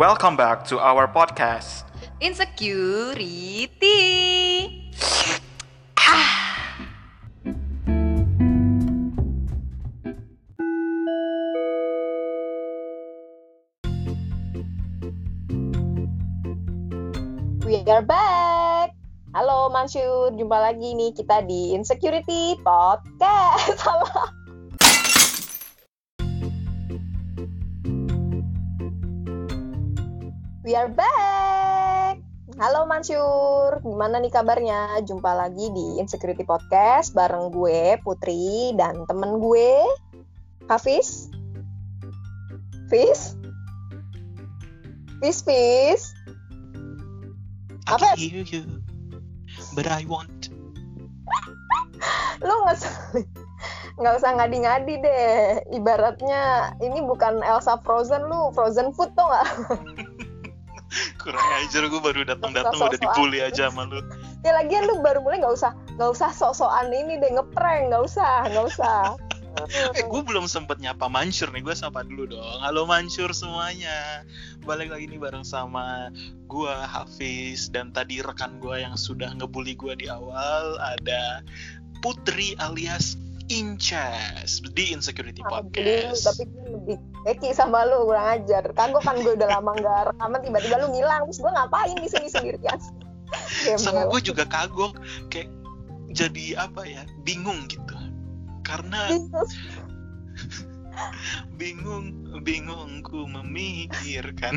Welcome back to our podcast. Insecurity. We are back. Halo Mansur, jumpa lagi nih kita di Insecurity Podcast. Salah. Are back. Halo Mansur, gimana nih kabarnya? Jumpa lagi di Insecurity Podcast bareng gue Putri dan temen gue Hafiz. Fiz? Fiz, Fiz? I Apa? can hear you, but I want. lu usah nggak usah ngadi-ngadi deh ibaratnya ini bukan Elsa Frozen lu Frozen food tuh nggak Kurang ajar gue baru datang-datang udah Sok-sokan. dibully aja sama lu. ya lagian lu baru mulai nggak usah nggak usah sok-sokan ini deh ngeprank nggak usah nggak usah Eh, gue belum sempet nyapa Mansur nih, gue sapa dulu dong. Halo Mansur semuanya. Balik lagi nih bareng sama gue Hafiz dan tadi rekan gue yang sudah ngebully gue di awal ada Putri alias Inces di Insecurity Podcast. tapi gue lebih eki sama lu kurang ajar. Kagok kan gue udah lama nggak rekaman tiba-tiba lu ngilang. Terus gue ngapain di sini sendirian? Sama gue juga kagok kayak jadi apa ya bingung gitu. Karena bingung. Bingungku memikirkan.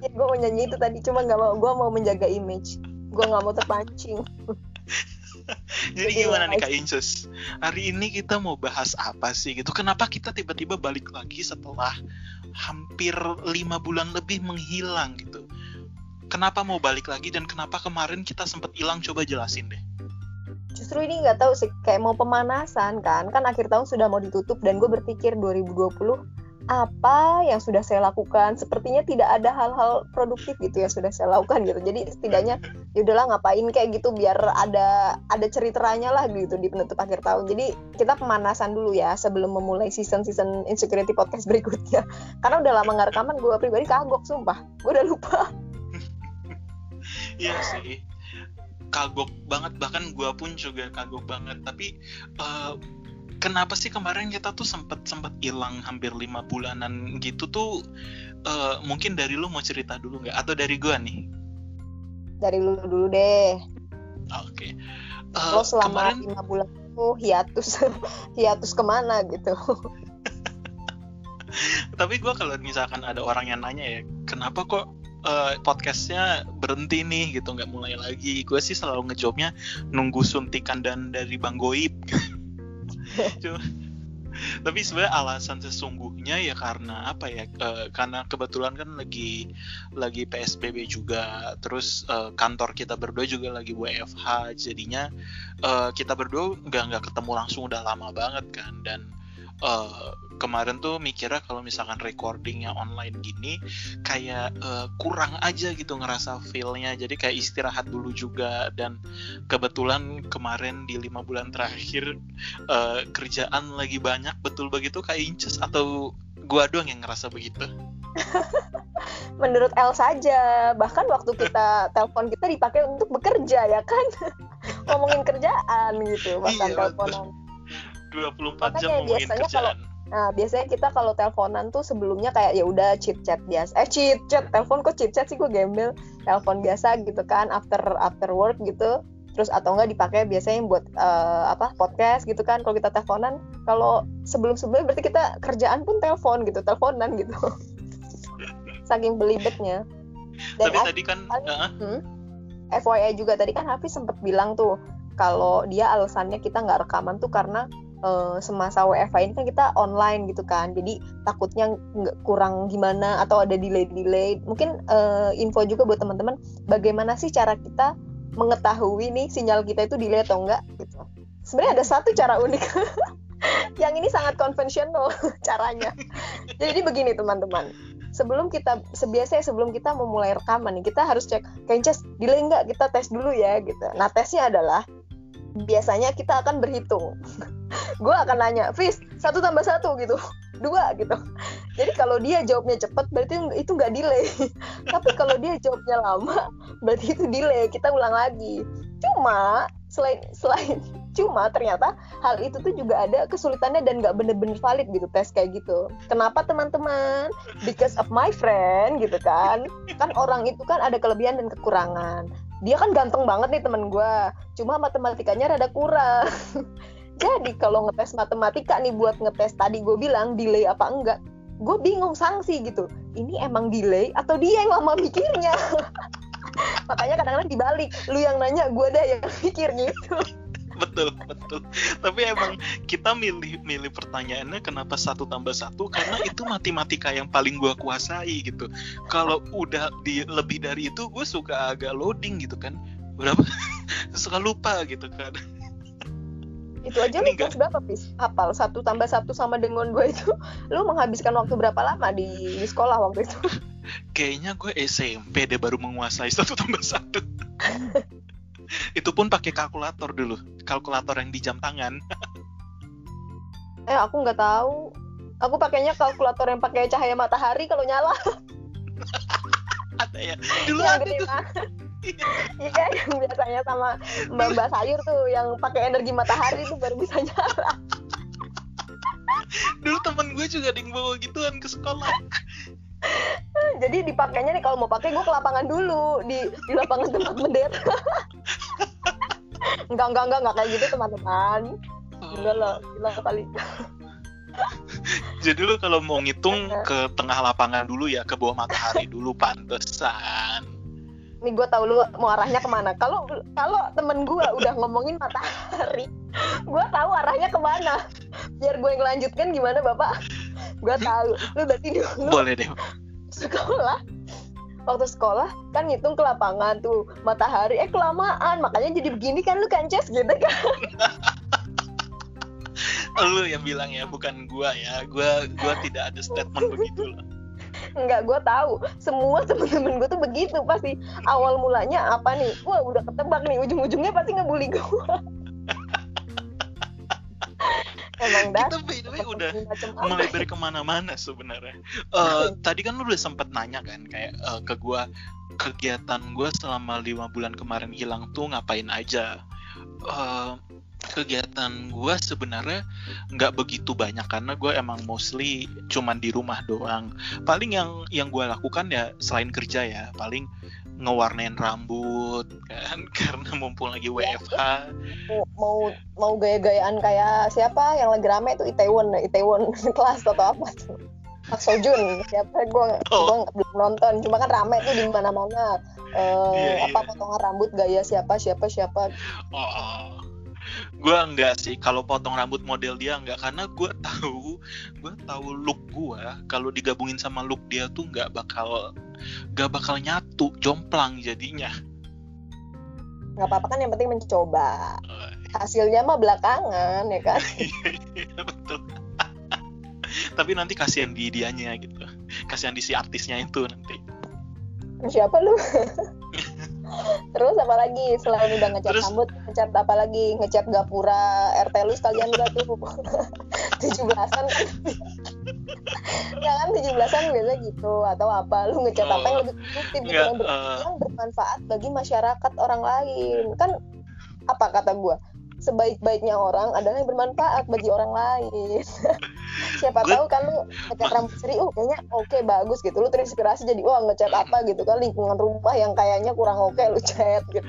Ya, gue mau nyanyi itu tadi cuma nggak mau gue mau menjaga image. Gue nggak mau terpancing jadi Jadi gimana nih kak Inces hari ini kita mau bahas apa sih gitu? Kenapa kita tiba-tiba balik lagi setelah hampir lima bulan lebih menghilang gitu? Kenapa mau balik lagi dan kenapa kemarin kita sempat hilang? Coba jelasin deh. Justru ini nggak tahu sih kayak mau pemanasan kan? Kan akhir tahun sudah mau ditutup dan gue berpikir 2020 apa yang sudah saya lakukan. Sepertinya tidak ada hal-hal produktif gitu yang sudah saya lakukan gitu. Jadi setidaknya ya udahlah ngapain? Kayak gitu biar ada ada ceritanya lah gitu di penutup akhir tahun. Jadi kita pemanasan dulu ya sebelum memulai season season insecurity podcast berikutnya. Karena udah lama nggak rekaman gue pribadi kagok sumpah. Gue udah lupa. Iya sih. Kagok banget bahkan gua pun juga kagok banget. Tapi eh, kenapa sih kemarin kita tuh sempet sempet hilang hampir lima bulanan gitu tuh eh, mungkin dari lu mau cerita dulu nggak? Atau dari gua nih? Dari lu dulu deh. Oke. Eh, lo selama kemarin lima bulan itu hiatus hiatus ke mana gitu? Tapi gua kalau misalkan ada orang yang nanya ya kenapa kok eh, podcastnya berhenti nih gitu nggak mulai lagi? Gue sih selalu ngejawabnya nunggu suntikan dan dari bang goib Cuma- tapi sebenarnya alasan sesungguhnya ya karena apa ya eh, karena kebetulan kan lagi lagi psbb juga terus eh, kantor kita berdua juga lagi wfh jadinya eh, kita berdua nggak nggak ketemu langsung udah lama banget kan dan eh, kemarin tuh mikirnya kalau misalkan recordingnya online gini kayak eh, kurang aja gitu ngerasa feelnya. Jadi kayak istirahat dulu juga. Dan kebetulan kemarin di lima bulan terakhir eh, kerjaan lagi banyak. Betul begitu kayak Inces? Atau gua doang yang ngerasa begitu? Menurut El saja. Bahkan waktu kita telepon kita dipakai untuk bekerja ya kan? Ngomongin kerjaan gitu bahkan Iya, teleponan. 24 jam Makanya ngomongin biasanya kerjaan nah biasanya kita kalau teleponan tuh sebelumnya kayak ya udah chit chat biasa. Eh chit chat telepon kok chit chat sih gue gembel. Telepon biasa gitu kan after after work gitu. Terus atau enggak dipakai biasanya buat eh, apa podcast gitu kan. Kalau kita teleponan kalau sebelum sebelumnya berarti kita kerjaan pun telepon gitu teleponan gitu. Saking belibetnya. Dan tapi tadi kan eh, Hmm? FYI juga tadi kan Hafiz sempat bilang tuh kalau dia alasannya kita nggak rekaman tuh karena eh, semasa WFH ini kan kita online gitu kan. Jadi takutnya nggak kurang gimana atau ada delay delay mungkin eh, info juga buat teman-teman bagaimana sih cara kita mengetahui nih sinyal kita itu delay atau enggak gitu. Sebenarnya ada satu cara unik. Yang ini sangat konvensional caranya. Jadi begini teman-teman. Sebelum kita sebiasa sebelum kita memulai rekaman nih kita harus cek Kencas delay nggak? Kita tes dulu ya gitu. Nah tesnya adalah biasanya kita akan berhitung. Gue akan nanya Fis satu tambah satu gitu. Dua gitu. Jadi kalau dia jawabnya cepat berarti itu nggak delay. Tapi kalau dia jawabnya lama berarti itu delay. Kita ulang lagi. Cuma selain selain cuma ternyata hal itu tuh juga ada kesulitannya dan nggak bener-bener valid gitu tes kayak gitu. Kenapa teman-teman? Because of my friend gitu kan. Kan orang itu kan ada kelebihan dan kekurangan dia kan ganteng banget nih teman gue cuma matematikanya rada kurang. Jadi kalau ngetes matematika nih buat ngetes tadi gue bilang delay apa enggak gue bingung sanksi gitu. Ini emang delay atau dia yang lama mikirnya? Makanya kadang-kadang dibalik. Lu yang nanya gue dah yang mikir gitu betul betul. Tapi emang kita milih milih pertanyaannya kenapa satu tambah satu? Karena itu matematika yang paling gue kuasai gitu. Kalau udah di lebih dari itu gue suka agak loading gitu kan. Berapa? Suka lupa gitu kan. Itu aja lu kelas berapa pis hafal satu tambah satu sama dengan gue itu lu menghabiskan waktu berapa lama di, di sekolah waktu itu? Kayaknya gue SMP deh baru menguasai satu tambah satu itu pun pakai kalkulator dulu. Kalkulator yang di jam tangan. Eh aku nggak tahu. Aku pakainya kalkulator yang pakai cahaya matahari kalau nyala. Ada ya? Dulu yang ada gede tuh banget iya yang biasanya sama mbak mbak sayur tuh yang pakai energi matahari tuh baru bisa nyala. Dulu temen gue juga yang bawa gituan ke sekolah. Jadi dipakainya nih kalau mau pakai gue ke lapangan dulu di di lapangan tempat bendera enggak enggak enggak enggak kayak gitu teman-teman. Enggak lah gila kali. Jadi lu kalau mau ngitung ke tengah lapangan dulu ya ke bawah matahari dulu pantesan. Nih gue tahu lu mau arahnya ke mana. Kalau kalau temen gue udah ngomongin matahari gue tahu arahnya ke mana. Biar gue ngelanjutkan gimana bapak? Gue tahu. Lu berarti dulu boleh deh. sekolah waktu sekolah kan ngitung ke lapangan tuh matahari eh kelamaan. Makanya jadi begini kan lu kan Ces? Gitu kan. Lu yang bilang ya bukan gua ya. Gua gua tidak ada statement begitu loh Enggak, gue tahu. Semua temen-temen gue tuh begitu pasti. Awal mulanya apa nih? Wah udah ketebak nih. Ujung-ujungnya pasti ngebully gue emang kita by the way udah melebar ke mana-mana sebenarnya. Eh, tadi kan lu udah sempet nanya kan kayak eh, ke gua kegiatan gue selama lima bulan kemarin hilang tuh ngapain aja? Eh, kegiatan gue sebenarnya nggak begitu banyak karena gue emang mostly cuman di rumah doang. Paling yang yang gue lakukan ya selain kerja ya paling ngewarnain rambut kan? Karena mumpung lagi WFH mau mau, mau gaya-gayaan kayak siapa? Yang lagi rame tuh Itaewon Itaewon kelas atau apa tuh? Park Sojun siapa? Gue Oh. gue belum nonton. Cuma kan rame tuh di mana-mana. Eh, Iya, apa iya. potongan rambut gaya siapa siapa siapa? Oh, gue enggak sih kalau potong rambut model dia enggak karena gue tahu gue tahu look gue kalau digabungin sama look dia tuh nggak bakal nggak bakal nyatu jomplang jadinya. Nggak apa-apa kan yang penting mencoba. Hasilnya mah belakangan ya kan? Iya, betul. Tapi nanti kasihan di dianya gitu. Kasihan di si artisnya itu nanti. Siapa lu? Terus apa lagi selain udah ngecat Terus- rambut ngecat apa lagi ngecat gapura RT lu sekalian gak tuh. tujuh belasan kan? Ya kan tujuh belasan biasa gitu atau apa lu ngecat apa yang lebih produktif gitu yang, ber- eh. yang bermanfaat bagi masyarakat orang lain. Kan apa kata gua? Sebaik-baiknya orang adalah yang bermanfaat bagi orang lain. Siapa tahu kan lu ngecat rambut seri oh kayaknya oke bagus gitu. Lu terinspirasi jadi wah ngecat apa gitu kan? Lingkungan rumah yang kayaknya kurang oke lu cat gitu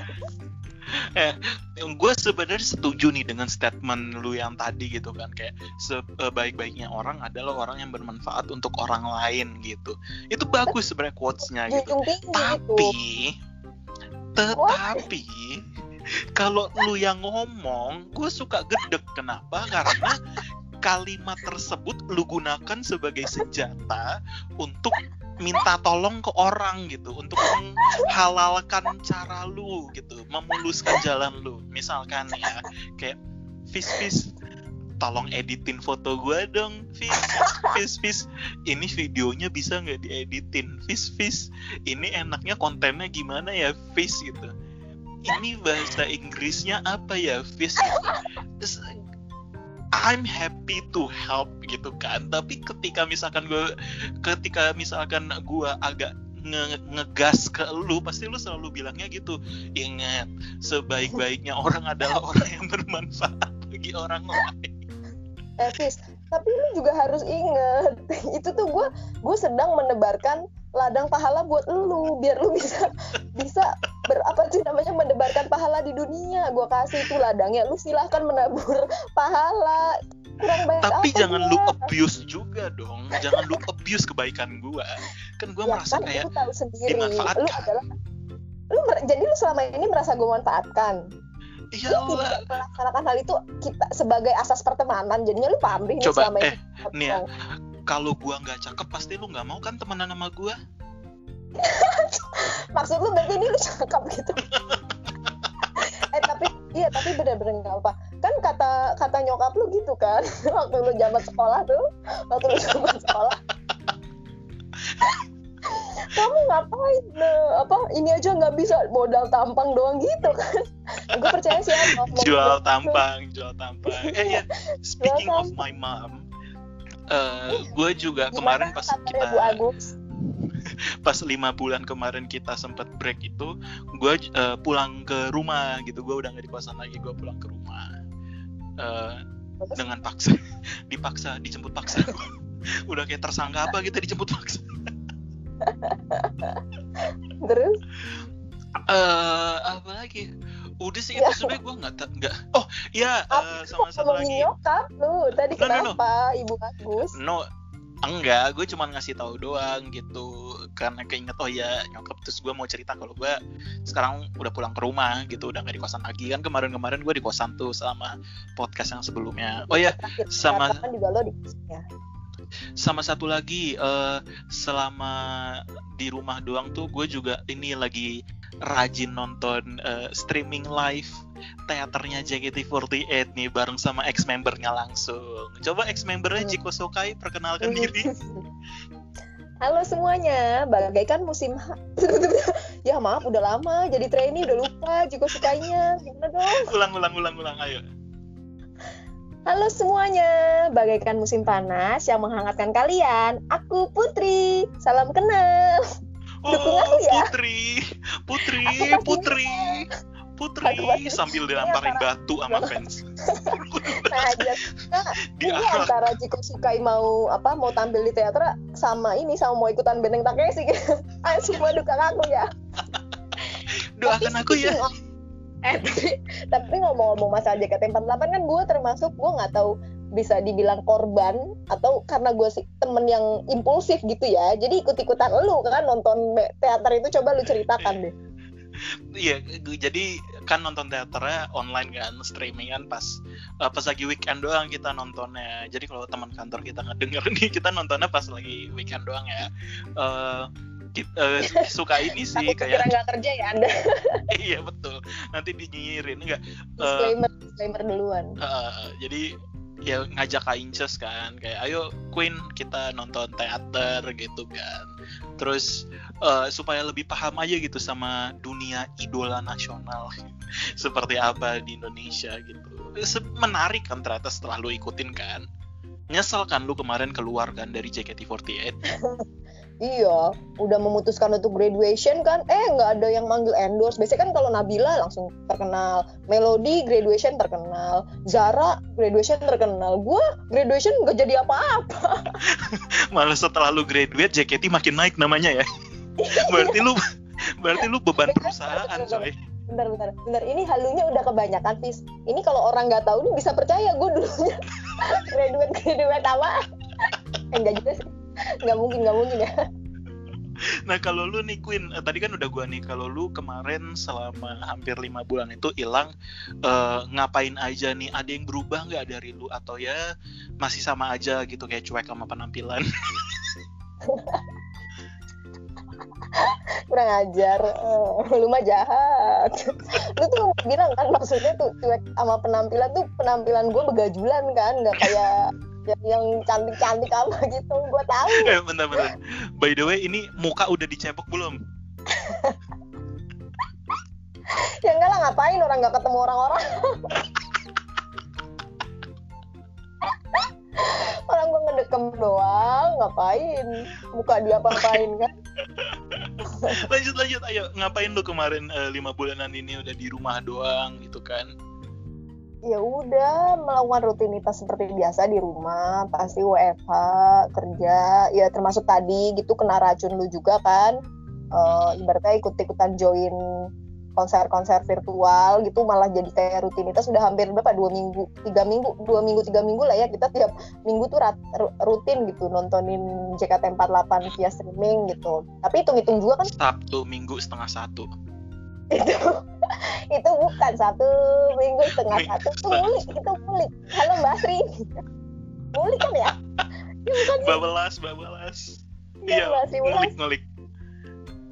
gue sebenarnya setuju nih dengan statement lu yang tadi gitu kan. Kayak sebaik-baiknya orang adalah orang yang bermanfaat untuk orang lain gitu. Itu bagus sebenarnya quotes-nya gitu. gitu tapi tetapi kalau lu yang ngomong gue suka gedek kenapa? Karena kalimat tersebut lu gunakan sebagai senjata untuk minta tolong ke orang gitu untuk menghalalkan cara lu gitu memuluskan jalan lu. Misalkan ya kayak Fis Fis tolong editin foto gue dong Fis. Fis Fis ini videonya bisa nggak dieditin? Fis Fis ini enaknya kontennya gimana ya Fis? Gitu. Ini bahasa Inggrisnya apa ya Fis? Terus, I'm happy to help gitu kan. Tapi ketika misalkan gue ketika misalkan gue agak nge ngegas ke lu pasti lu selalu bilangnya gitu ingat sebaik-baiknya orang adalah orang yang bermanfaat bagi orang lain. Evis tapi lu juga harus inget itu tuh gue gue sedang menebarkan ladang pahala buat lu biar lu bisa bisa berapa sih namanya mendebarkan pahala di dunia. Gue kasih itu ladangnya. Lu silahkan menabur pahala. Kurang banyak tapi apa jangan gua? lu abuse juga dong. Jangan lu abuse kebaikan gua. Kan gua ya merasa kan kayak lu tahu sendiri. Lu dimanfaatkan. adalah lu mer- jadi lu selama ini merasa gue manfaatkan? Iya lu tidak melaksanakan hal itu kita sebagai asas pertemanan. Jadinya lu pamrih nih Coba, selama eh, ini nih ya. Kalau gua nggak cakep pasti lu nggak mau kan temenan sama gua? Maksud lu berarti ini lu cakep gitu? Eh tapi iya tapi bener-bener nggak apa kan kata kata nyokap lu gitu kan? Waktu lu zaman sekolah tuh waktu lu zaman sekolah. Kamu ngapain? Eh, apa ini aja nggak bisa modal tampang doang gitu kan? Gue percaya sih jual tampang jual tampang. Eh ya speaking of my mom eh gue juga Gimana kemarin pas kita Bu Agus? pas lima bulan kemarin kita sempet break itu gue eh, pulang ke rumah gitu. Gue udah nggak di kosan lagi gue pulang ke rumah. Eh, Terus? dengan paksa dipaksa dijemput paksa. Udah kayak tersangka apa gitu dijemput paksa? Terus? Eh apa lagi udah sih Ya. itu sebenarnya gue nggak nggak oh ya apa eh, sama satu lagi nyokap lu tadi No, no, no. kenapa Ibu Agus no enggak gue cuma ngasih tahu doang gitu karena keinget oh ya nyokap terus gue mau cerita kalau gue sekarang udah pulang ke rumah gitu udah nggak di kosan lagi kan kemarin-kemarin gue di kosan tuh sama podcast yang sebelumnya oh ya sama- kan juga lo di ya. sama satu lagi eh selama di rumah doang tuh gue juga ini lagi rajin nonton eh, streaming live teaternya JKT48 nih bareng sama ex membernya langsung coba ex membernya Hmm. Jiko Sokai perkenalkan diri Halo semuanya, bagaikan musim ya maaf udah lama jadi trainee udah lupa Jiko sukainya gimana dong? ulang ulang ulang ulang ayo Halo semuanya, bagaikan musim panas yang menghangatkan kalian. Aku Putri, salam kenal. Dukung oh aku ya. Putri. Putri Aku Putri. Putri. Pasti- sambil antara- batu sama fans. Nah, dia, nah, Di ini arah- antara Jiko Sukai mau apa mau tampil di teater sama ini sama mau ikutan benteng Takeshi. Ayo semua dukung aku ya. doakan aku ya. Of- eh tapi, tapi ngomong-ngomong masalah JKT48 kan gue termasuk gue nggak tahu bisa dibilang korban atau karena gue sih temen yang impulsif gitu ya jadi ikut-ikutan lu kan nonton teater itu coba lu ceritakan deh Iya, jadi kan nonton teaternya online kan, streaming kan pas eh, pas lagi weekend doang kita nontonnya. Jadi kalau teman kantor kita ngedenger nih, kita nontonnya pas lagi weekend doang ya. Eh kit- eh, suka ini sih aku kayak nggak kerja ya anda iya betul. Nanti dinyinyirin enggak. Disclaimer disclaimer duluan eh, jadi ya ngajak Kak Inces kan kayak ayo Queen kita nonton teater gitu kan. Terus eh, supaya lebih paham aja gitu sama dunia idola nasional seperti apa di Indonesia gitu. Menarik kan ternyata setelah lu ikutin kan. Nyesel kan lu kemarin keluar kan dari JKT48 iya udah memutuskan untuk graduation kan? Eh nggak ada yang manggil endorse. Biasanya kan kalau Nabila langsung terkenal. Melody graduation terkenal. Zara graduation terkenal. Gue graduation nggak jadi apa-apa. Malah setelah lu graduate JKT makin naik namanya ya. Berarti lu berarti lu beban perusahaan coy. Bentar bentar bentar ini halunya udah kebanyakan Fis. Ini kalau orang nggak tahu nih bisa percaya gue dulunya. Graduate graduate apa? Eh, enggak juga sih nggak mungkin nggak mungkin ya Nah kalau lu nih Queen, eh, tadi kan udah gua nih kalau lu kemarin selama hampir lima bulan itu hilang eh, ngapain aja nih? Ada yang berubah nggak dari lu atau ya masih sama aja gitu kayak cuek sama penampilan? kurang ajar Eh, lu mah jahat lu tuh bilang kan maksudnya tuh cuek sama penampilan tuh penampilan gue begajulan kan nggak kayak yang, yang cantik-cantik apa gitu gue tahu. Eh bentar-bentar. By the way ini muka udah dicebok belum? ya enggak lah ngapain orang nggak ketemu orang-orang? Pakem doang ngapain? Muka dia apa-apain kan? Lanjut lanjut. Ayo ngapain lu kemarin eh, lima bulanan ini udah di rumah doang gitu kan ya udah melakukan rutinitas seperti biasa di rumah pasti WFH kerja ya termasuk tadi gitu kena racun lu juga kan. Uh, ibaratnya ikut-ikutan join konser-konser virtual gitu malah jadi kayak rutinitas sudah hampir berapa? Dua minggu tiga minggu dua minggu tiga minggu lah ya kita tiap minggu tuh rat, rutin gitu nontonin JKT48 via streaming gitu. Tapi hitung-hitung juga kan Sabtu minggu setengah satu. Itu itu bukan satu minggu setengah satu itu mulik itu mulik halo Mbak Sri. Mulik kan ya? Ya bukan sih? babelas babelas. Iya, ngulik Wulan. ngulik.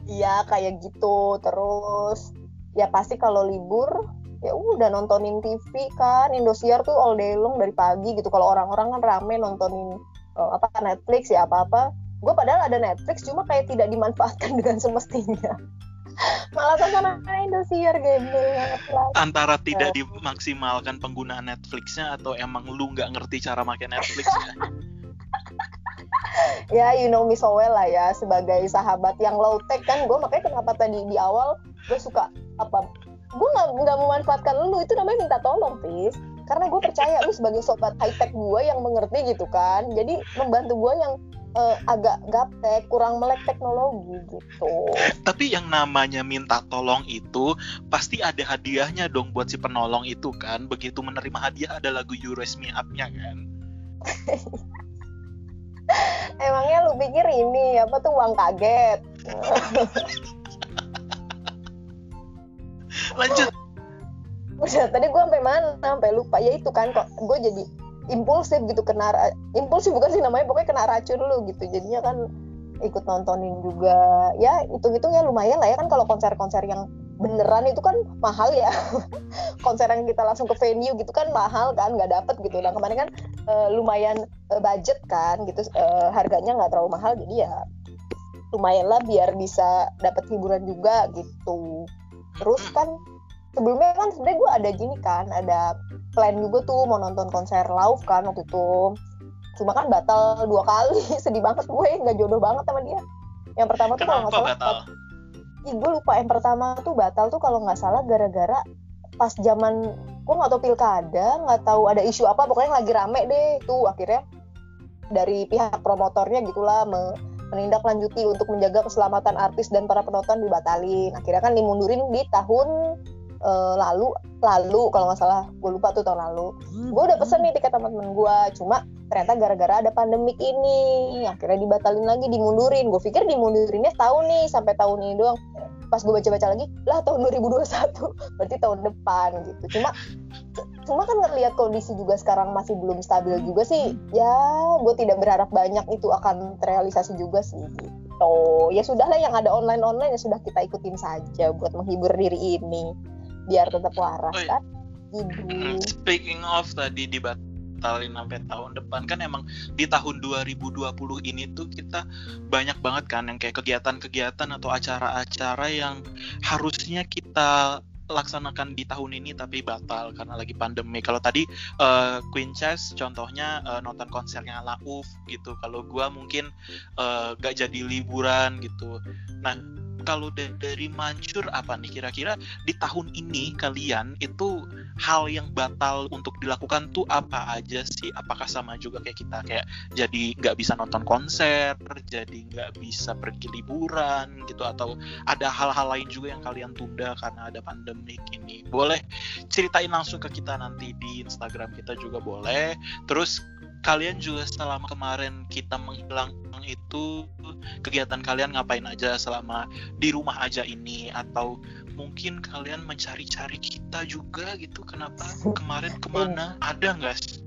Iya kayak gitu terus ya pasti kalau libur ya udah nontonin TV kan Indosiar tuh all day long dari pagi gitu. Kalau orang-orang kan rame nontonin eh, apa Netflix ya apa-apa. Gue padahal ada Netflix cuma kayak tidak dimanfaatkan dengan semestinya malah tonton Indosiar gembel banget lah antara tidak dimaksimalkan penggunaan Netflixnya atau emang lu nggak ngerti cara pakai Netflix ya ya you know me so well lah ya. Sebagai sahabat yang low tech kan gue makanya kenapa tadi di awal gue suka apa gue nggak nggak memanfaatkan lu. Itu namanya minta tolong Fis karena gue percaya lu sebagai sobat high tech gue yang mengerti gitu kan. Jadi membantu gue yang eh, agak gaptek kurang melek teknologi gitu. Tapi yang namanya minta tolong itu pasti ada hadiahnya dong buat si penolong itu kan. Begitu menerima hadiah ada lagu You Raise Me Up-nya kan. Emangnya lu pikir ini apa tuh uang kaget? Lanjut. Udah tadi gue sampai mana? Sampai lupa. Ya itu kan kok. Gue jadi impulsif gitu kena impulsif bukan sih namanya pokoknya kena racun lu gitu. Jadinya kan ikut nontonin juga. Ya hitung-hitung ya lumayan lah ya kan kalau konser-konser yang beneran itu kan mahal ya. Konser yang kita langsung ke venue gitu kan mahal kan nggak dapet gitu. Nah kemarin kan eh, lumayan eh, budget kan gitu eh, harganya nggak terlalu mahal. Jadi ya lumayan lah biar bisa dapat hiburan juga gitu. Terus kan sebelumnya kan sebenarnya gue ada gini kan ada plan juga tuh mau nonton konser Lauf kan waktu itu. Cuma kan batal dua kali sedih banget gue nggak jodoh banget sama dia. Yang pertama tuh kalau nggak salah batal? Ih, gue lupa. Yang pertama tuh batal tuh kalau nggak salah gara-gara pas zaman gue nggak tahu pilkada nggak tahu ada isu apa pokoknya lagi rame deh tuh akhirnya dari pihak promotornya gitulah me- menindaklanjuti untuk menjaga keselamatan artis dan para penonton dibatalin. Akhirnya kan dimundurin di tahun eh, lalu lalu kalau nggak salah gue lupa tuh tahun lalu. Gue udah pesen nih tiket teman-teman gue cuma ternyata gara-gara ada pandemik ini akhirnya dibatalin lagi dimundurin. Gue pikir dimundurinnya tahun nih sampai tahun ini doang. Pas gue baca-baca lagi lah tahun 2021 berarti tahun depan gitu. Cuma cuma kan ngelihat kondisi juga sekarang masih belum stabil juga sih. Ya gue tidak berharap banyak itu akan terrealisasi juga sih gitu. Ya sudahlah yang ada online online ya sudah kita ikutin saja buat menghibur diri ini biar tetap waras Oh, iya. kan Hmm, gitu Speaking of tadi dibatalin sampai tahun depan kan emang di tahun 2020 ini tuh kita banyak banget kan yang kayak kegiatan-kegiatan atau acara-acara yang harusnya kita laksanakan di tahun ini tapi batal karena lagi pandemi. Kalau tadi eh, Queen Chess contohnya eh, nonton konsernya Lauf gitu. Kalau gua mungkin eh, gak jadi liburan gitu. Nah, kalau da- dari Mancur apa nih kira-kira di tahun ini kalian itu hal yang batal untuk dilakukan tuh apa aja sih? Apakah sama juga kayak kita kayak jadi nggak bisa nonton konser, jadi nggak bisa pergi liburan gitu atau ada hal-hal lain juga yang kalian tunda karena ada pandemik ini? Boleh ceritain langsung ke kita nanti di Instagram kita juga boleh. Terus kalian juga selama kemarin kita menghilang itu kegiatan kalian ngapain aja selama di rumah aja ini? Atau mungkin kalian mencari-cari kita juga gitu? Kenapa kemarin ke mana? Ada nggak sih?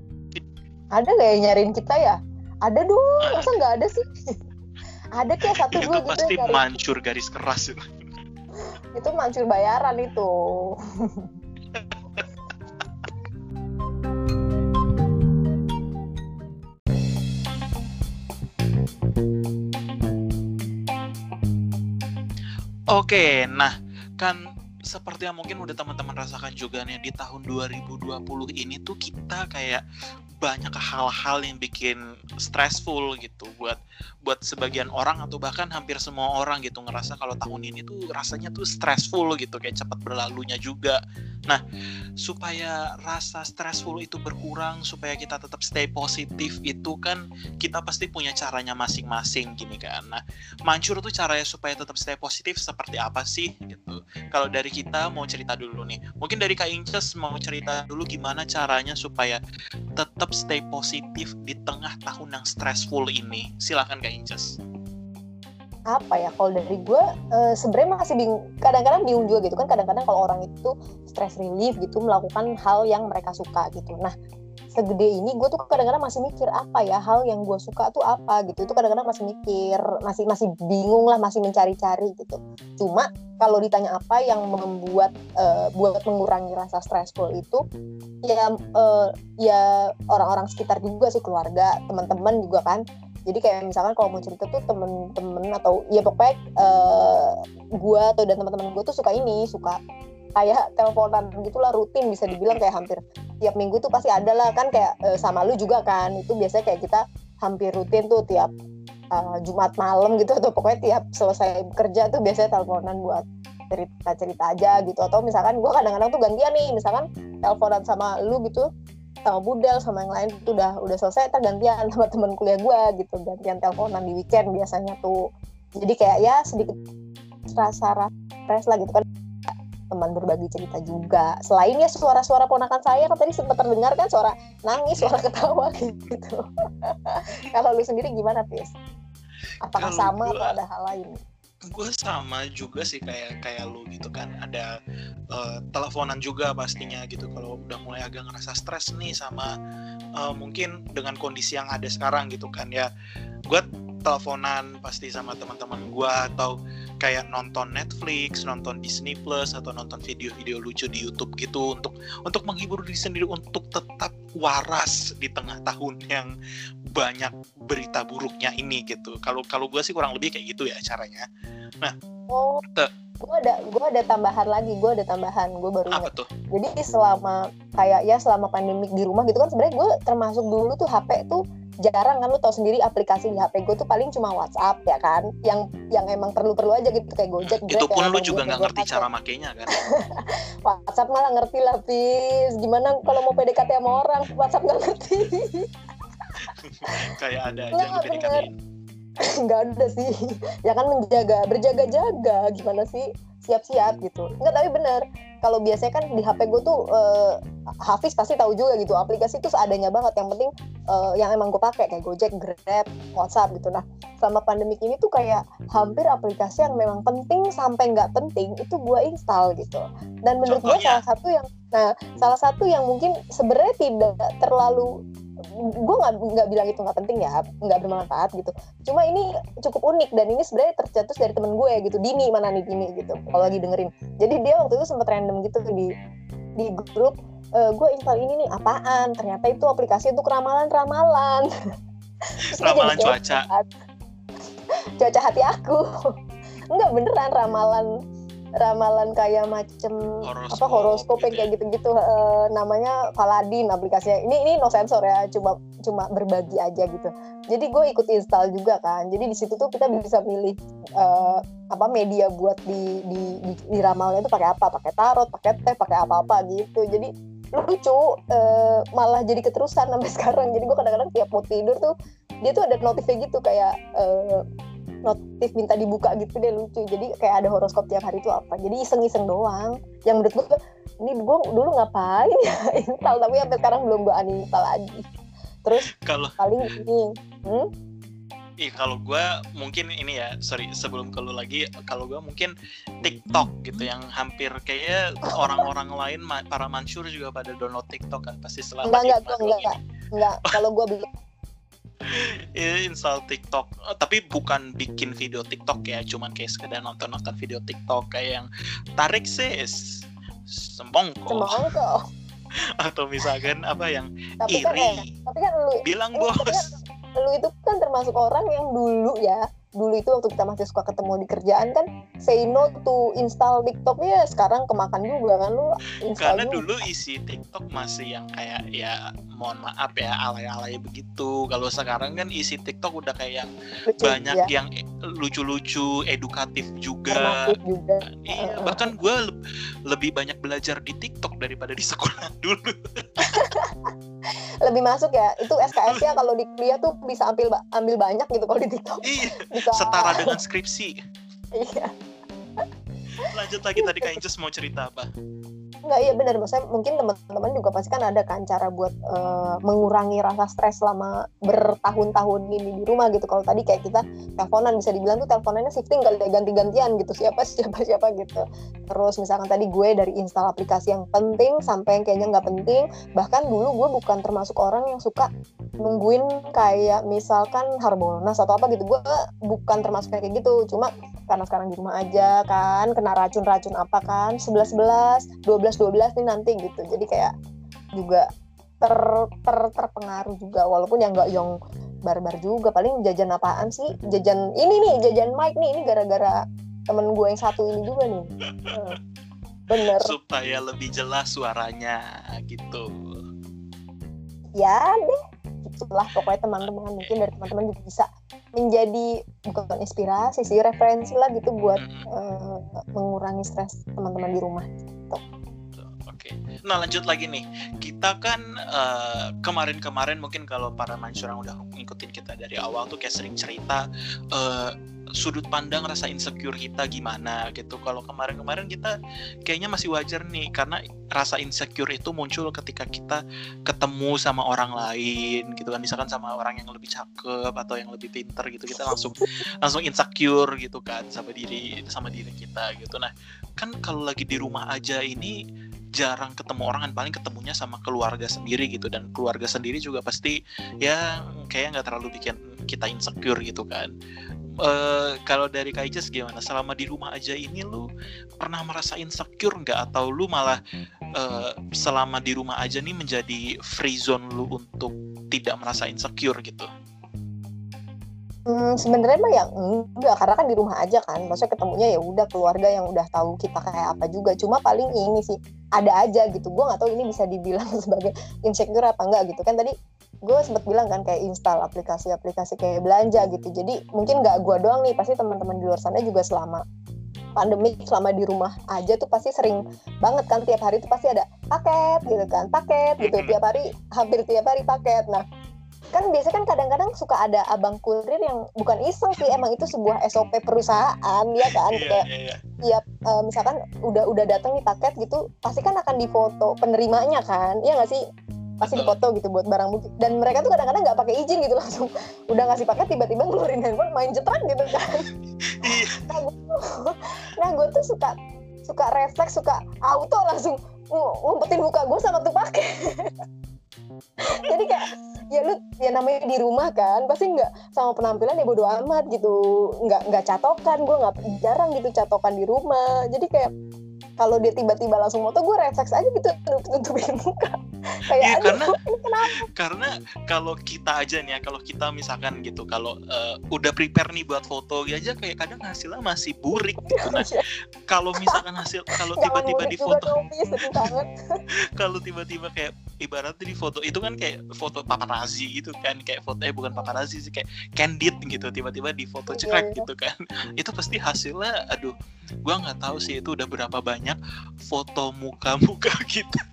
ada nggak yang nyariin kita ya? Ada dong masa nggak ada sih? Ada kayak satu itu dua gitu pasti mancur garis keras itu. Itu mancur bayaran itu Oke, nah kan seperti yang mungkin udah teman-teman rasakan juga nih di tahun 2020 ini tuh kita kayak banyak hal-hal yang bikin stressful gitu buat buat sebagian orang atau bahkan hampir semua orang gitu ngerasa kalau tahun ini tuh rasanya tuh stressful gitu kayak cepat berlalunya juga. Nah, supaya rasa stressful itu berkurang supaya kita tetap stay positif itu kan kita pasti punya caranya masing-masing gini kan. Nah, mancur tuh caranya supaya tetap stay positif seperti apa sih gitu. Kalau dari kita mau cerita dulu nih. Mungkin dari Kak Inces mau cerita dulu gimana caranya supaya tetap stay positif di tengah tahun yang stressful ini. Silakan Kak Apa ya kalau dari gue uh, sebenarnya masih bingung kadang-kadang bingung juga gitu kan. Kadang-kadang kalau orang itu stress relief gitu melakukan hal yang mereka suka gitu. Nah segede ini gue tuh kadang-kadang masih mikir apa ya hal yang gue suka tuh apa gitu. Itu kadang-kadang masih mikir masih masih bingung lah masih mencari-cari gitu. Cuma kalau ditanya apa yang membuat uh, buat mengurangi rasa stressful itu ya uh, ya orang-orang sekitar juga sih keluarga teman-teman juga kan jadi kayak misalkan kalau mau cerita tuh temen-temen atau ya pokoknya uh, gue atau dan teman-teman gue tuh suka ini suka kayak teleponan gitulah rutin bisa dibilang kayak hampir tiap minggu tuh pasti ada lah. Kan kayak uh, sama lu juga kan itu biasanya kayak kita hampir rutin tuh tiap uh, Jumat malam gitu atau pokoknya tiap selesai kerja tuh biasanya teleponan buat cerita-cerita aja gitu. Atau misalkan gue kadang-kadang tuh gantian nih misalkan teleponan sama lu gitu sama Budel sama yang lain itu udah udah selesai tergantian sama teman kuliah gue gitu. Gantian teleponan di weekend biasanya tuh. Jadi kayak ya sedikit rasa stres lah gitu kan. Teman berbagi cerita juga. Selain ya suara-suara ponakan saya kan tadi sempat terdengar kan suara nangis suara ketawa gitu. Kalau lu sendiri gimana Pis? apakah Kalo sama gua... atau ada hal lain? Gue sama juga sih kayak kayak lu gitu kan. Ada uh, teleponan juga pastinya gitu. Kalau udah mulai agak ngerasa stres nih sama uh, mungkin dengan kondisi yang ada sekarang gitu kan ya gue teleponan pasti sama teman-teman gue atau kayak nonton Netflix, nonton Disney Plus atau nonton video-video lucu di YouTube gitu untuk untuk menghibur diri sendiri untuk tetap waras di tengah tahun yang banyak berita buruknya ini gitu. Kalau kalau gue sih kurang lebih kayak gitu ya caranya. Nah, oh, gue ada gue ada tambahan lagi, gue ada tambahan, gue baru apa tuh? Jadi selama kayak ya selama pandemik di rumah gitu kan sebenarnya gue termasuk dulu tuh HP tuh jarang kan lu tau sendiri aplikasi di HP gue tuh paling cuma WhatsApp ya kan? Yang yang emang perlu-perlu aja gitu kayak Gojek hmm, itu pun lu juga nggak ngerti cara makainya kan? WhatsApp malah ngerti lah Fis. Gimana kalau mau PDKT sama orang? WhatsApp nggak ngerti. Kayak ada aja nah, PDKT nggak ada sih. Ya kan menjaga berjaga-jaga. Gimana sih siap-siap gitu. Nggak tapi bener. Kalau biasanya kan di HP gue tuh uh, Hafiz pasti tahu juga gitu aplikasi itu seadanya banget. Yang penting uh, yang emang gue pakai kayak Gojek, Grab, WhatsApp gitu. Nah selama pandemik ini tuh kayak hampir aplikasi yang memang penting sampai nggak penting itu gue install gitu. Dan menurut gue salah satu yang nah salah satu yang mungkin sebenarnya tidak terlalu gue nggak nggak bilang itu nggak penting ya nggak bermanfaat gitu. Cuma ini cukup unik dan ini sebenarnya tercetus dari temen gue gitu Dini mana nih Dini gitu kalau lagi dengerin. Jadi dia waktu itu sempat random gitu di di grup e, gue install ini nih apaan? Ternyata itu aplikasi untuk ramalan ramalan ramalan cuaca. cuaca hati aku. Enggak beneran ramalan ramalan kayak macem horoskop, apa horoskop gitu kayak ya. gitu-gitu uh, namanya Paladin aplikasinya. Ini ini no sensor ya cuma cuma berbagi aja gitu. Jadi gue ikut install juga kan jadi di situ tuh kita bisa milih uh, apa media buat di di di, di ramalnya itu pakai apa? Pakai tarot pakai teh pakai apa apa gitu. Jadi lucu uh, malah jadi keterusan sampai sekarang. Jadi gue kadang-kadang tiap mau tidur tuh dia tuh ada notifnya gitu kayak uh, notif minta dibuka gitu deh lucu. Jadi kayak ada horoskop tiap hari itu apa. Jadi iseng-iseng doang. Yang menurut gue ini gue dulu ngapain ya? Install tapi sampai sekarang belum gue uninstall lagi. Terus kalau paling ini hmm? Ih, kalau gue mungkin ini ya, sorry sebelum ke lu lagi, kalau gue mungkin TikTok gitu yang hampir kayak orang-orang lain para mansur juga pada download TikTok kan pasti selama enggak enggak enggak, enggak. kalau gue belum install TikTok. Oh, tapi bukan bikin video TikTok ya cuman kayak sekedar nonton nonton video TikTok kayak yang tarik sis sembongko. Sembongko. Atau misalkan apa yang tapi kan iri. kan, tapi kan lu bilang bos kan, lu itu kan termasuk orang yang dulu ya dulu itu waktu kita masih suka ketemu di kerjaan kan say no to install TikTok ya sekarang kemakan juga kan lu install Karena juga. dulu isi TikTok masih yang kayak ya mohon maaf ya alay-alay begitu. Kalau sekarang kan isi TikTok udah kayak yang Lucu, banyak ya, yang lucu-lucu, edukatif juga. juga Iya, bahkan gue lebih banyak belajar di TikTok daripada di sekolah dulu. lebih masuk ya itu SKS nya kalau di kuliah tuh bisa ambil ba- ambil banyak gitu kalau di TikTok iya, bisa setara dengan skripsi. iya Lanjut lagi tadi Kak Inces mau cerita apa? Enggak, iya benar. Maksudnya mungkin teman-teman juga pasti kan ada kan cara buat eh, mengurangi rasa stres selama bertahun-tahun ini di rumah gitu. Kalau tadi kayak kita teleponan bisa dibilang tuh teleponannya shifting ya, ganti-gantian gitu. Siapa siapa siapa gitu. Terus misalkan tadi gue dari install aplikasi yang penting sampai yang kayaknya nggak penting. Bahkan dulu gue bukan termasuk orang yang suka nungguin kayak misalkan Harbolnas atau apa gitu. Gue bukan termasuk kayak gitu. Cuma karena sekarang di rumah aja kan kena racun-racun apa kan 11 11 12 12 nih nanti gitu. Jadi kayak juga ter, ter terpengaruh juga. Walaupun yang nggak yang barbar juga paling jajan apaan sih? Jajan ini nih jajan mic nih ini gara-gara temen gue yang satu ini juga nih. Hmm. bener. Supaya lebih jelas suaranya gitu. ya deh itulah pokoknya teman-teman mungkin dari teman-teman juga bisa menjadi bukan inspirasi sih referensi lah gitu buat Mm-mm. eh, mengurangi stres teman-teman di rumah Oke. Nah lanjut lagi nih. Kita kan eh, kemarin-kemarin mungkin kalau para mansur yang udah ngikutin kita dari awal tuh kayak sering cerita eh, sudut pandang rasa insecure kita gimana gitu. Kalau kemarin-kemarin kita kayaknya masih wajar nih karena rasa insecure itu muncul ketika kita ketemu sama orang lain gitu kan. Misalkan sama orang yang lebih cakep atau yang lebih pinter gitu kita langsung langsung insecure gitu kan sama diri sama diri kita gitu. Nah kan kalau lagi di rumah aja ini jarang ketemu orang kan paling ketemunya sama keluarga sendiri gitu dan keluarga sendiri juga pasti ya kayak nggak terlalu bikin kita insecure gitu kan. Eh, kalau dari Kak Ices gimana? Selama di rumah aja ini lu pernah merasa insecure nggak? Atau lu malah eh, selama di rumah aja nih menjadi free zone lu untuk tidak merasa insecure gitu? Hmm, sebenarnya mah yang enggak karena kan di rumah aja kan. Maksudnya ketemunya ya udah keluarga yang udah tahu kita kayak apa juga. Cuma paling ini sih ada aja gitu. Gue nggak tahu ini bisa dibilang sebagai insecure apa enggak gitu. Kan tadi gue sempat bilang kan kayak install aplikasi-aplikasi kayak belanja gitu. Jadi mungkin nggak gue doang nih pasti teman-teman di luar sana juga selama pandemi selama di rumah aja tuh pasti sering banget kan tiap hari tuh pasti ada paket gitu kan paket gitu. Tiap hari hampir tiap hari paket. Nah kan biasanya kan kadang-kadang suka ada abang kurir yang bukan iseng sih emang itu sebuah SOP perusahaan ya kan? Iya, kayak iya, iya. tiap eh, misalkan udah udah datang nih paket gitu pasti kan akan difoto penerimanya kan ya nggak sih pasti difoto gitu buat barang bukti. Dan mereka tuh kadang-kadang nggak pakai izin gitu langsung. Udah ngasih paket tiba-tiba ngeluarin handphone main jetrak gitu kan. Iya. nah gue nah gue tuh suka suka refleks suka auto langsung ng- ngumpetin muka gue sama tuh paket jadi kayak ya lu ya namanya di rumah kan pasti nggak sama penampilan ya bodo amat gitu. Nggak nggak catokan gue nggak jarang gitu catokan di rumah. Jadi kayak kalau dia tiba-tiba langsung moto gue refleks aja gitu tutupin muka. Kayak Iya, aduh karena- kenapa? karena kalau kita aja nih ya kalau kita misalkan gitu kalau eh, udah prepare nih buat foto aja kayak kadang hasilnya masih burik gitu nah kalau misalkan hasil kalau tiba-tiba di foto kalau tiba-tiba kayak ibaratnya di foto itu kan kayak foto paparazzi gitu kan kayak foto eh bukan paparazzi sih kayak candid gitu tiba-tiba di foto Iya, cekrek iya. gitu kan. Itu pasti hasilnya aduh gua nggak tahu sih itu udah berapa banyak foto muka-muka kita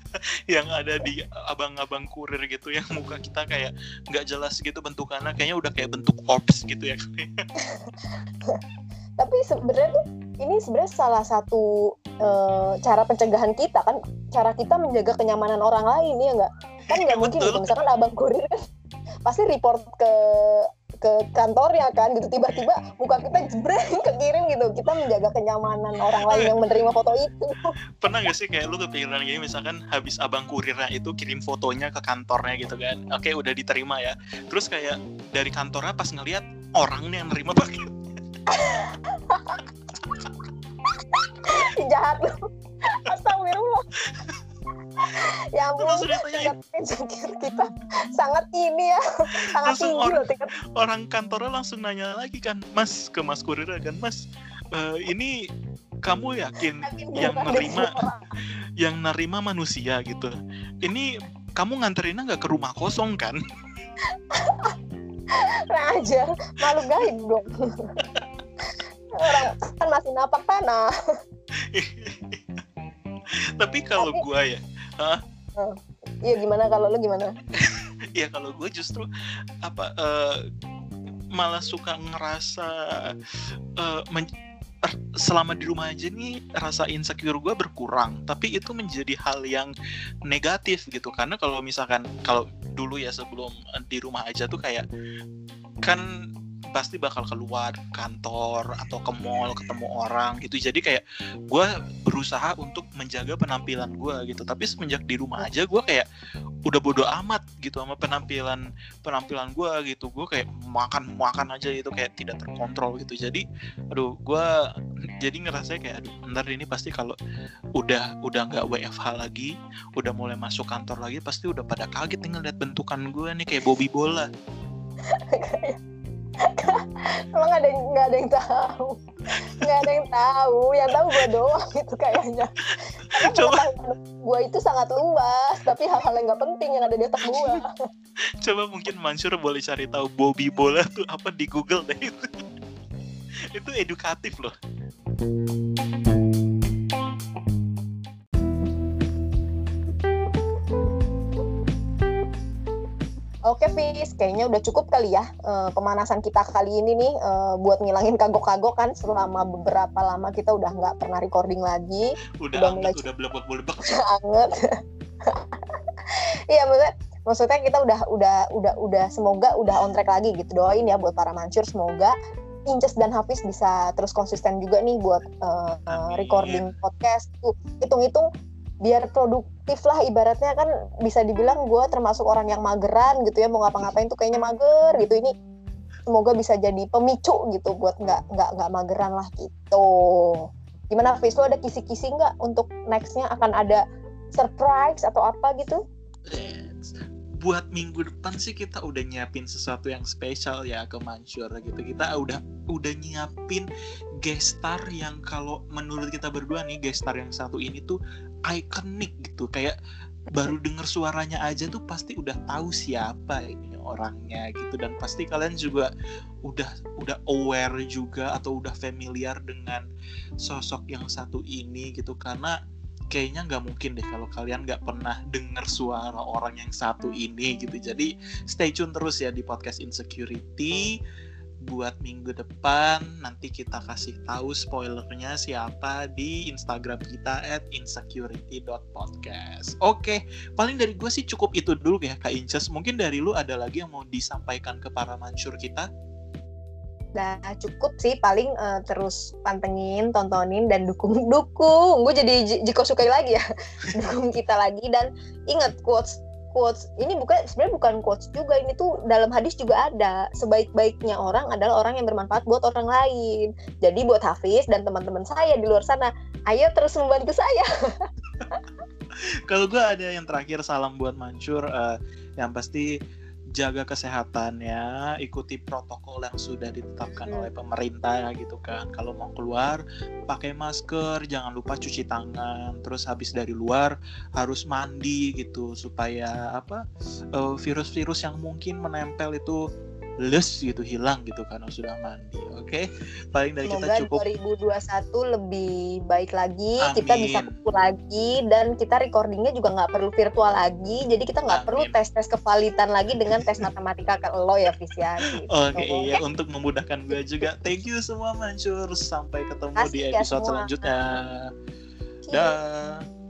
yang ada di abang-abang kurir gitu yang muka kita kayak nggak jelas gitu bentukannya kayaknya udah kayak bentuk orbs gitu ya. Tapi sebenarnya tuh ini sebenarnya salah satu eh, cara pencegahan kita kan cara kita menjaga kenyamanan orang lain ya nggak? Kan nggak mungkin Betul. gitu misalkan abang kurir kan pasti report ke ke kantornya kan gitu. Tiba-tiba muka kita jebreng kekirim gitu. Kita menjaga kenyamanan orang lain yang menerima foto itu. Pernah gak sih kayak lu kepikiran gini misalkan habis abang kurirnya itu kirim fotonya ke kantornya gitu kan? Oke udah diterima ya. Terus kayak dari kantornya pas ngelihat orangnya yang nerima paket. Jahat lu. Astagfirullah ya ampun tingkat insecure kita sangat ini ya sangat Langsung tinggi orang- loh tingkat. orang kantornya langsung nanya lagi kan mas ke mas kurir kan mas eh, ini kamu yakin yang nerima yang nerima manusia gitu? Ini kamu nganterinnya nggak ke rumah kosong kan? Kurang ajar malu gaib dong. Orang kan masih napak tanah tapi kalau gua ya iya gimana? Kalau lu gimana? Ya kalau gue justru apa eh, malah suka ngerasa er- selama di rumah aja nih rasa insecure gue berkurang. Tapi itu menjadi hal yang negatif gitu. Karena kalau misalkan kalau dulu ya sebelum di rumah aja tuh kayak kan pasti bakal keluar kantor atau ke mall ketemu orang gitu. Jadi kayak gue berusaha untuk menjaga penampilan gue gitu. Tapi semenjak di rumah aja gue kayak udah bodo amat gitu sama penampilan penampilan gue gitu. Gue kayak makan makan aja gitu kayak tidak terkontrol gitu. Jadi aduh gue jadi ngerasa kayak aduh ntar ini pasti kalau udah udah nggak WFH lagi udah mulai masuk kantor lagi pasti udah pada kaget nih ngeliat bentukan gue nih kayak Bobby bola ada yang tahu. Nggak ada yang tahu. Yang tahu gue doang gitu kayaknya. Karena Coba. gue itu sangat luas tapi hal-hal yang nggak penting yang ada di otak gue coba mungkin Mansur boleh cari tahu Bobby bola tuh apa di Google deh. Itu itu edukatif loh Oke Fis, kayaknya udah cukup kali ya eh, pemanasan kita kali ini nih eh, buat ngilangin kagok-kagok kan. Selama beberapa lama kita udah nggak pernah recording lagi, udah Udah anget, mulai- udah belebek belebek anget. Iya maksudnya, maksudnya kita udah udah udah udah semoga udah on track lagi gitu. Doain ya buat para mancur semoga Inces dan Hafiz bisa terus konsisten juga nih buat Amin. recording podcast. Tuh hitung-hitung biar produktif lah ibaratnya kan bisa dibilang gue termasuk orang yang mageran gitu ya mau ngapa-ngapain tuh kayaknya mager gitu. Ini semoga bisa jadi pemicu gitu buat nggak nggak nggak mageran lah gitu. Gimana Hafiz lo ada kisi-kisi nggak untuk nextnya? Akan ada surprise atau apa gitu? Buat minggu depan sih kita udah nyiapin sesuatu yang spesial ya ke Mansur gitu. Kita udah udah nyiapin guest star yang kalau menurut kita berdua nih guest star yang satu ini tuh ikonik gitu kayak baru denger suaranya aja tuh pasti udah tahu siapa ini orangnya gitu dan pasti kalian juga udah udah aware juga atau udah familiar dengan sosok yang satu ini gitu karena kayaknya nggak mungkin deh kalau kalian nggak pernah dengar suara orang yang satu ini gitu. Jadi stay tune terus ya di podcast Insecurity. Buat minggu depan nanti kita kasih tahu spoilernya siapa di Instagram kita at insecurity.podcast. Oke, paling dari gue sih cukup itu dulu ya Kak Inces. Mungkin dari lu ada lagi yang mau disampaikan ke para mansur kita? Udah cukup sih paling eh, terus pantengin, tontonin dan dukung dukung. Gue jadi Jiko Sukai lagi ya. dukung kita lagi dan ingat quotes quotes. Ini bukan sebenarnya bukan quotes juga ini tuh dalam hadis juga ada. Sebaik-baiknya orang adalah orang yang bermanfaat buat orang lain. Jadi buat Hafiz dan teman-teman saya di luar sana ayo terus membantu saya. Kalau gue ada yang terakhir salam buat Mansur. Eh, yang pasti jaga kesehatannya, ikuti protokol yang sudah ditetapkan Hmm. oleh pemerintah gitu kan. Kalau mau keluar pakai masker, jangan lupa cuci tangan. Terus habis dari luar harus mandi gitu supaya apa eh, virus-virus yang mungkin menempel itu les gitu hilang gitu kan kalau sudah mandi. Oke, paling dari semoga kita cukup 2021 lebih baik lagi kita bisa Amin. kumpul lagi dan kita recordingnya juga nggak perlu virtual lagi jadi kita nggak perlu Amin. tes tes kevalitan lagi dengan tes matematika ke lo ya Fis ya gitu. Oke iya untuk memudahkan gue juga. Thank you semua Mansur. Sampai ketemu Makasih di ya episode semua. selanjutnya. Dah.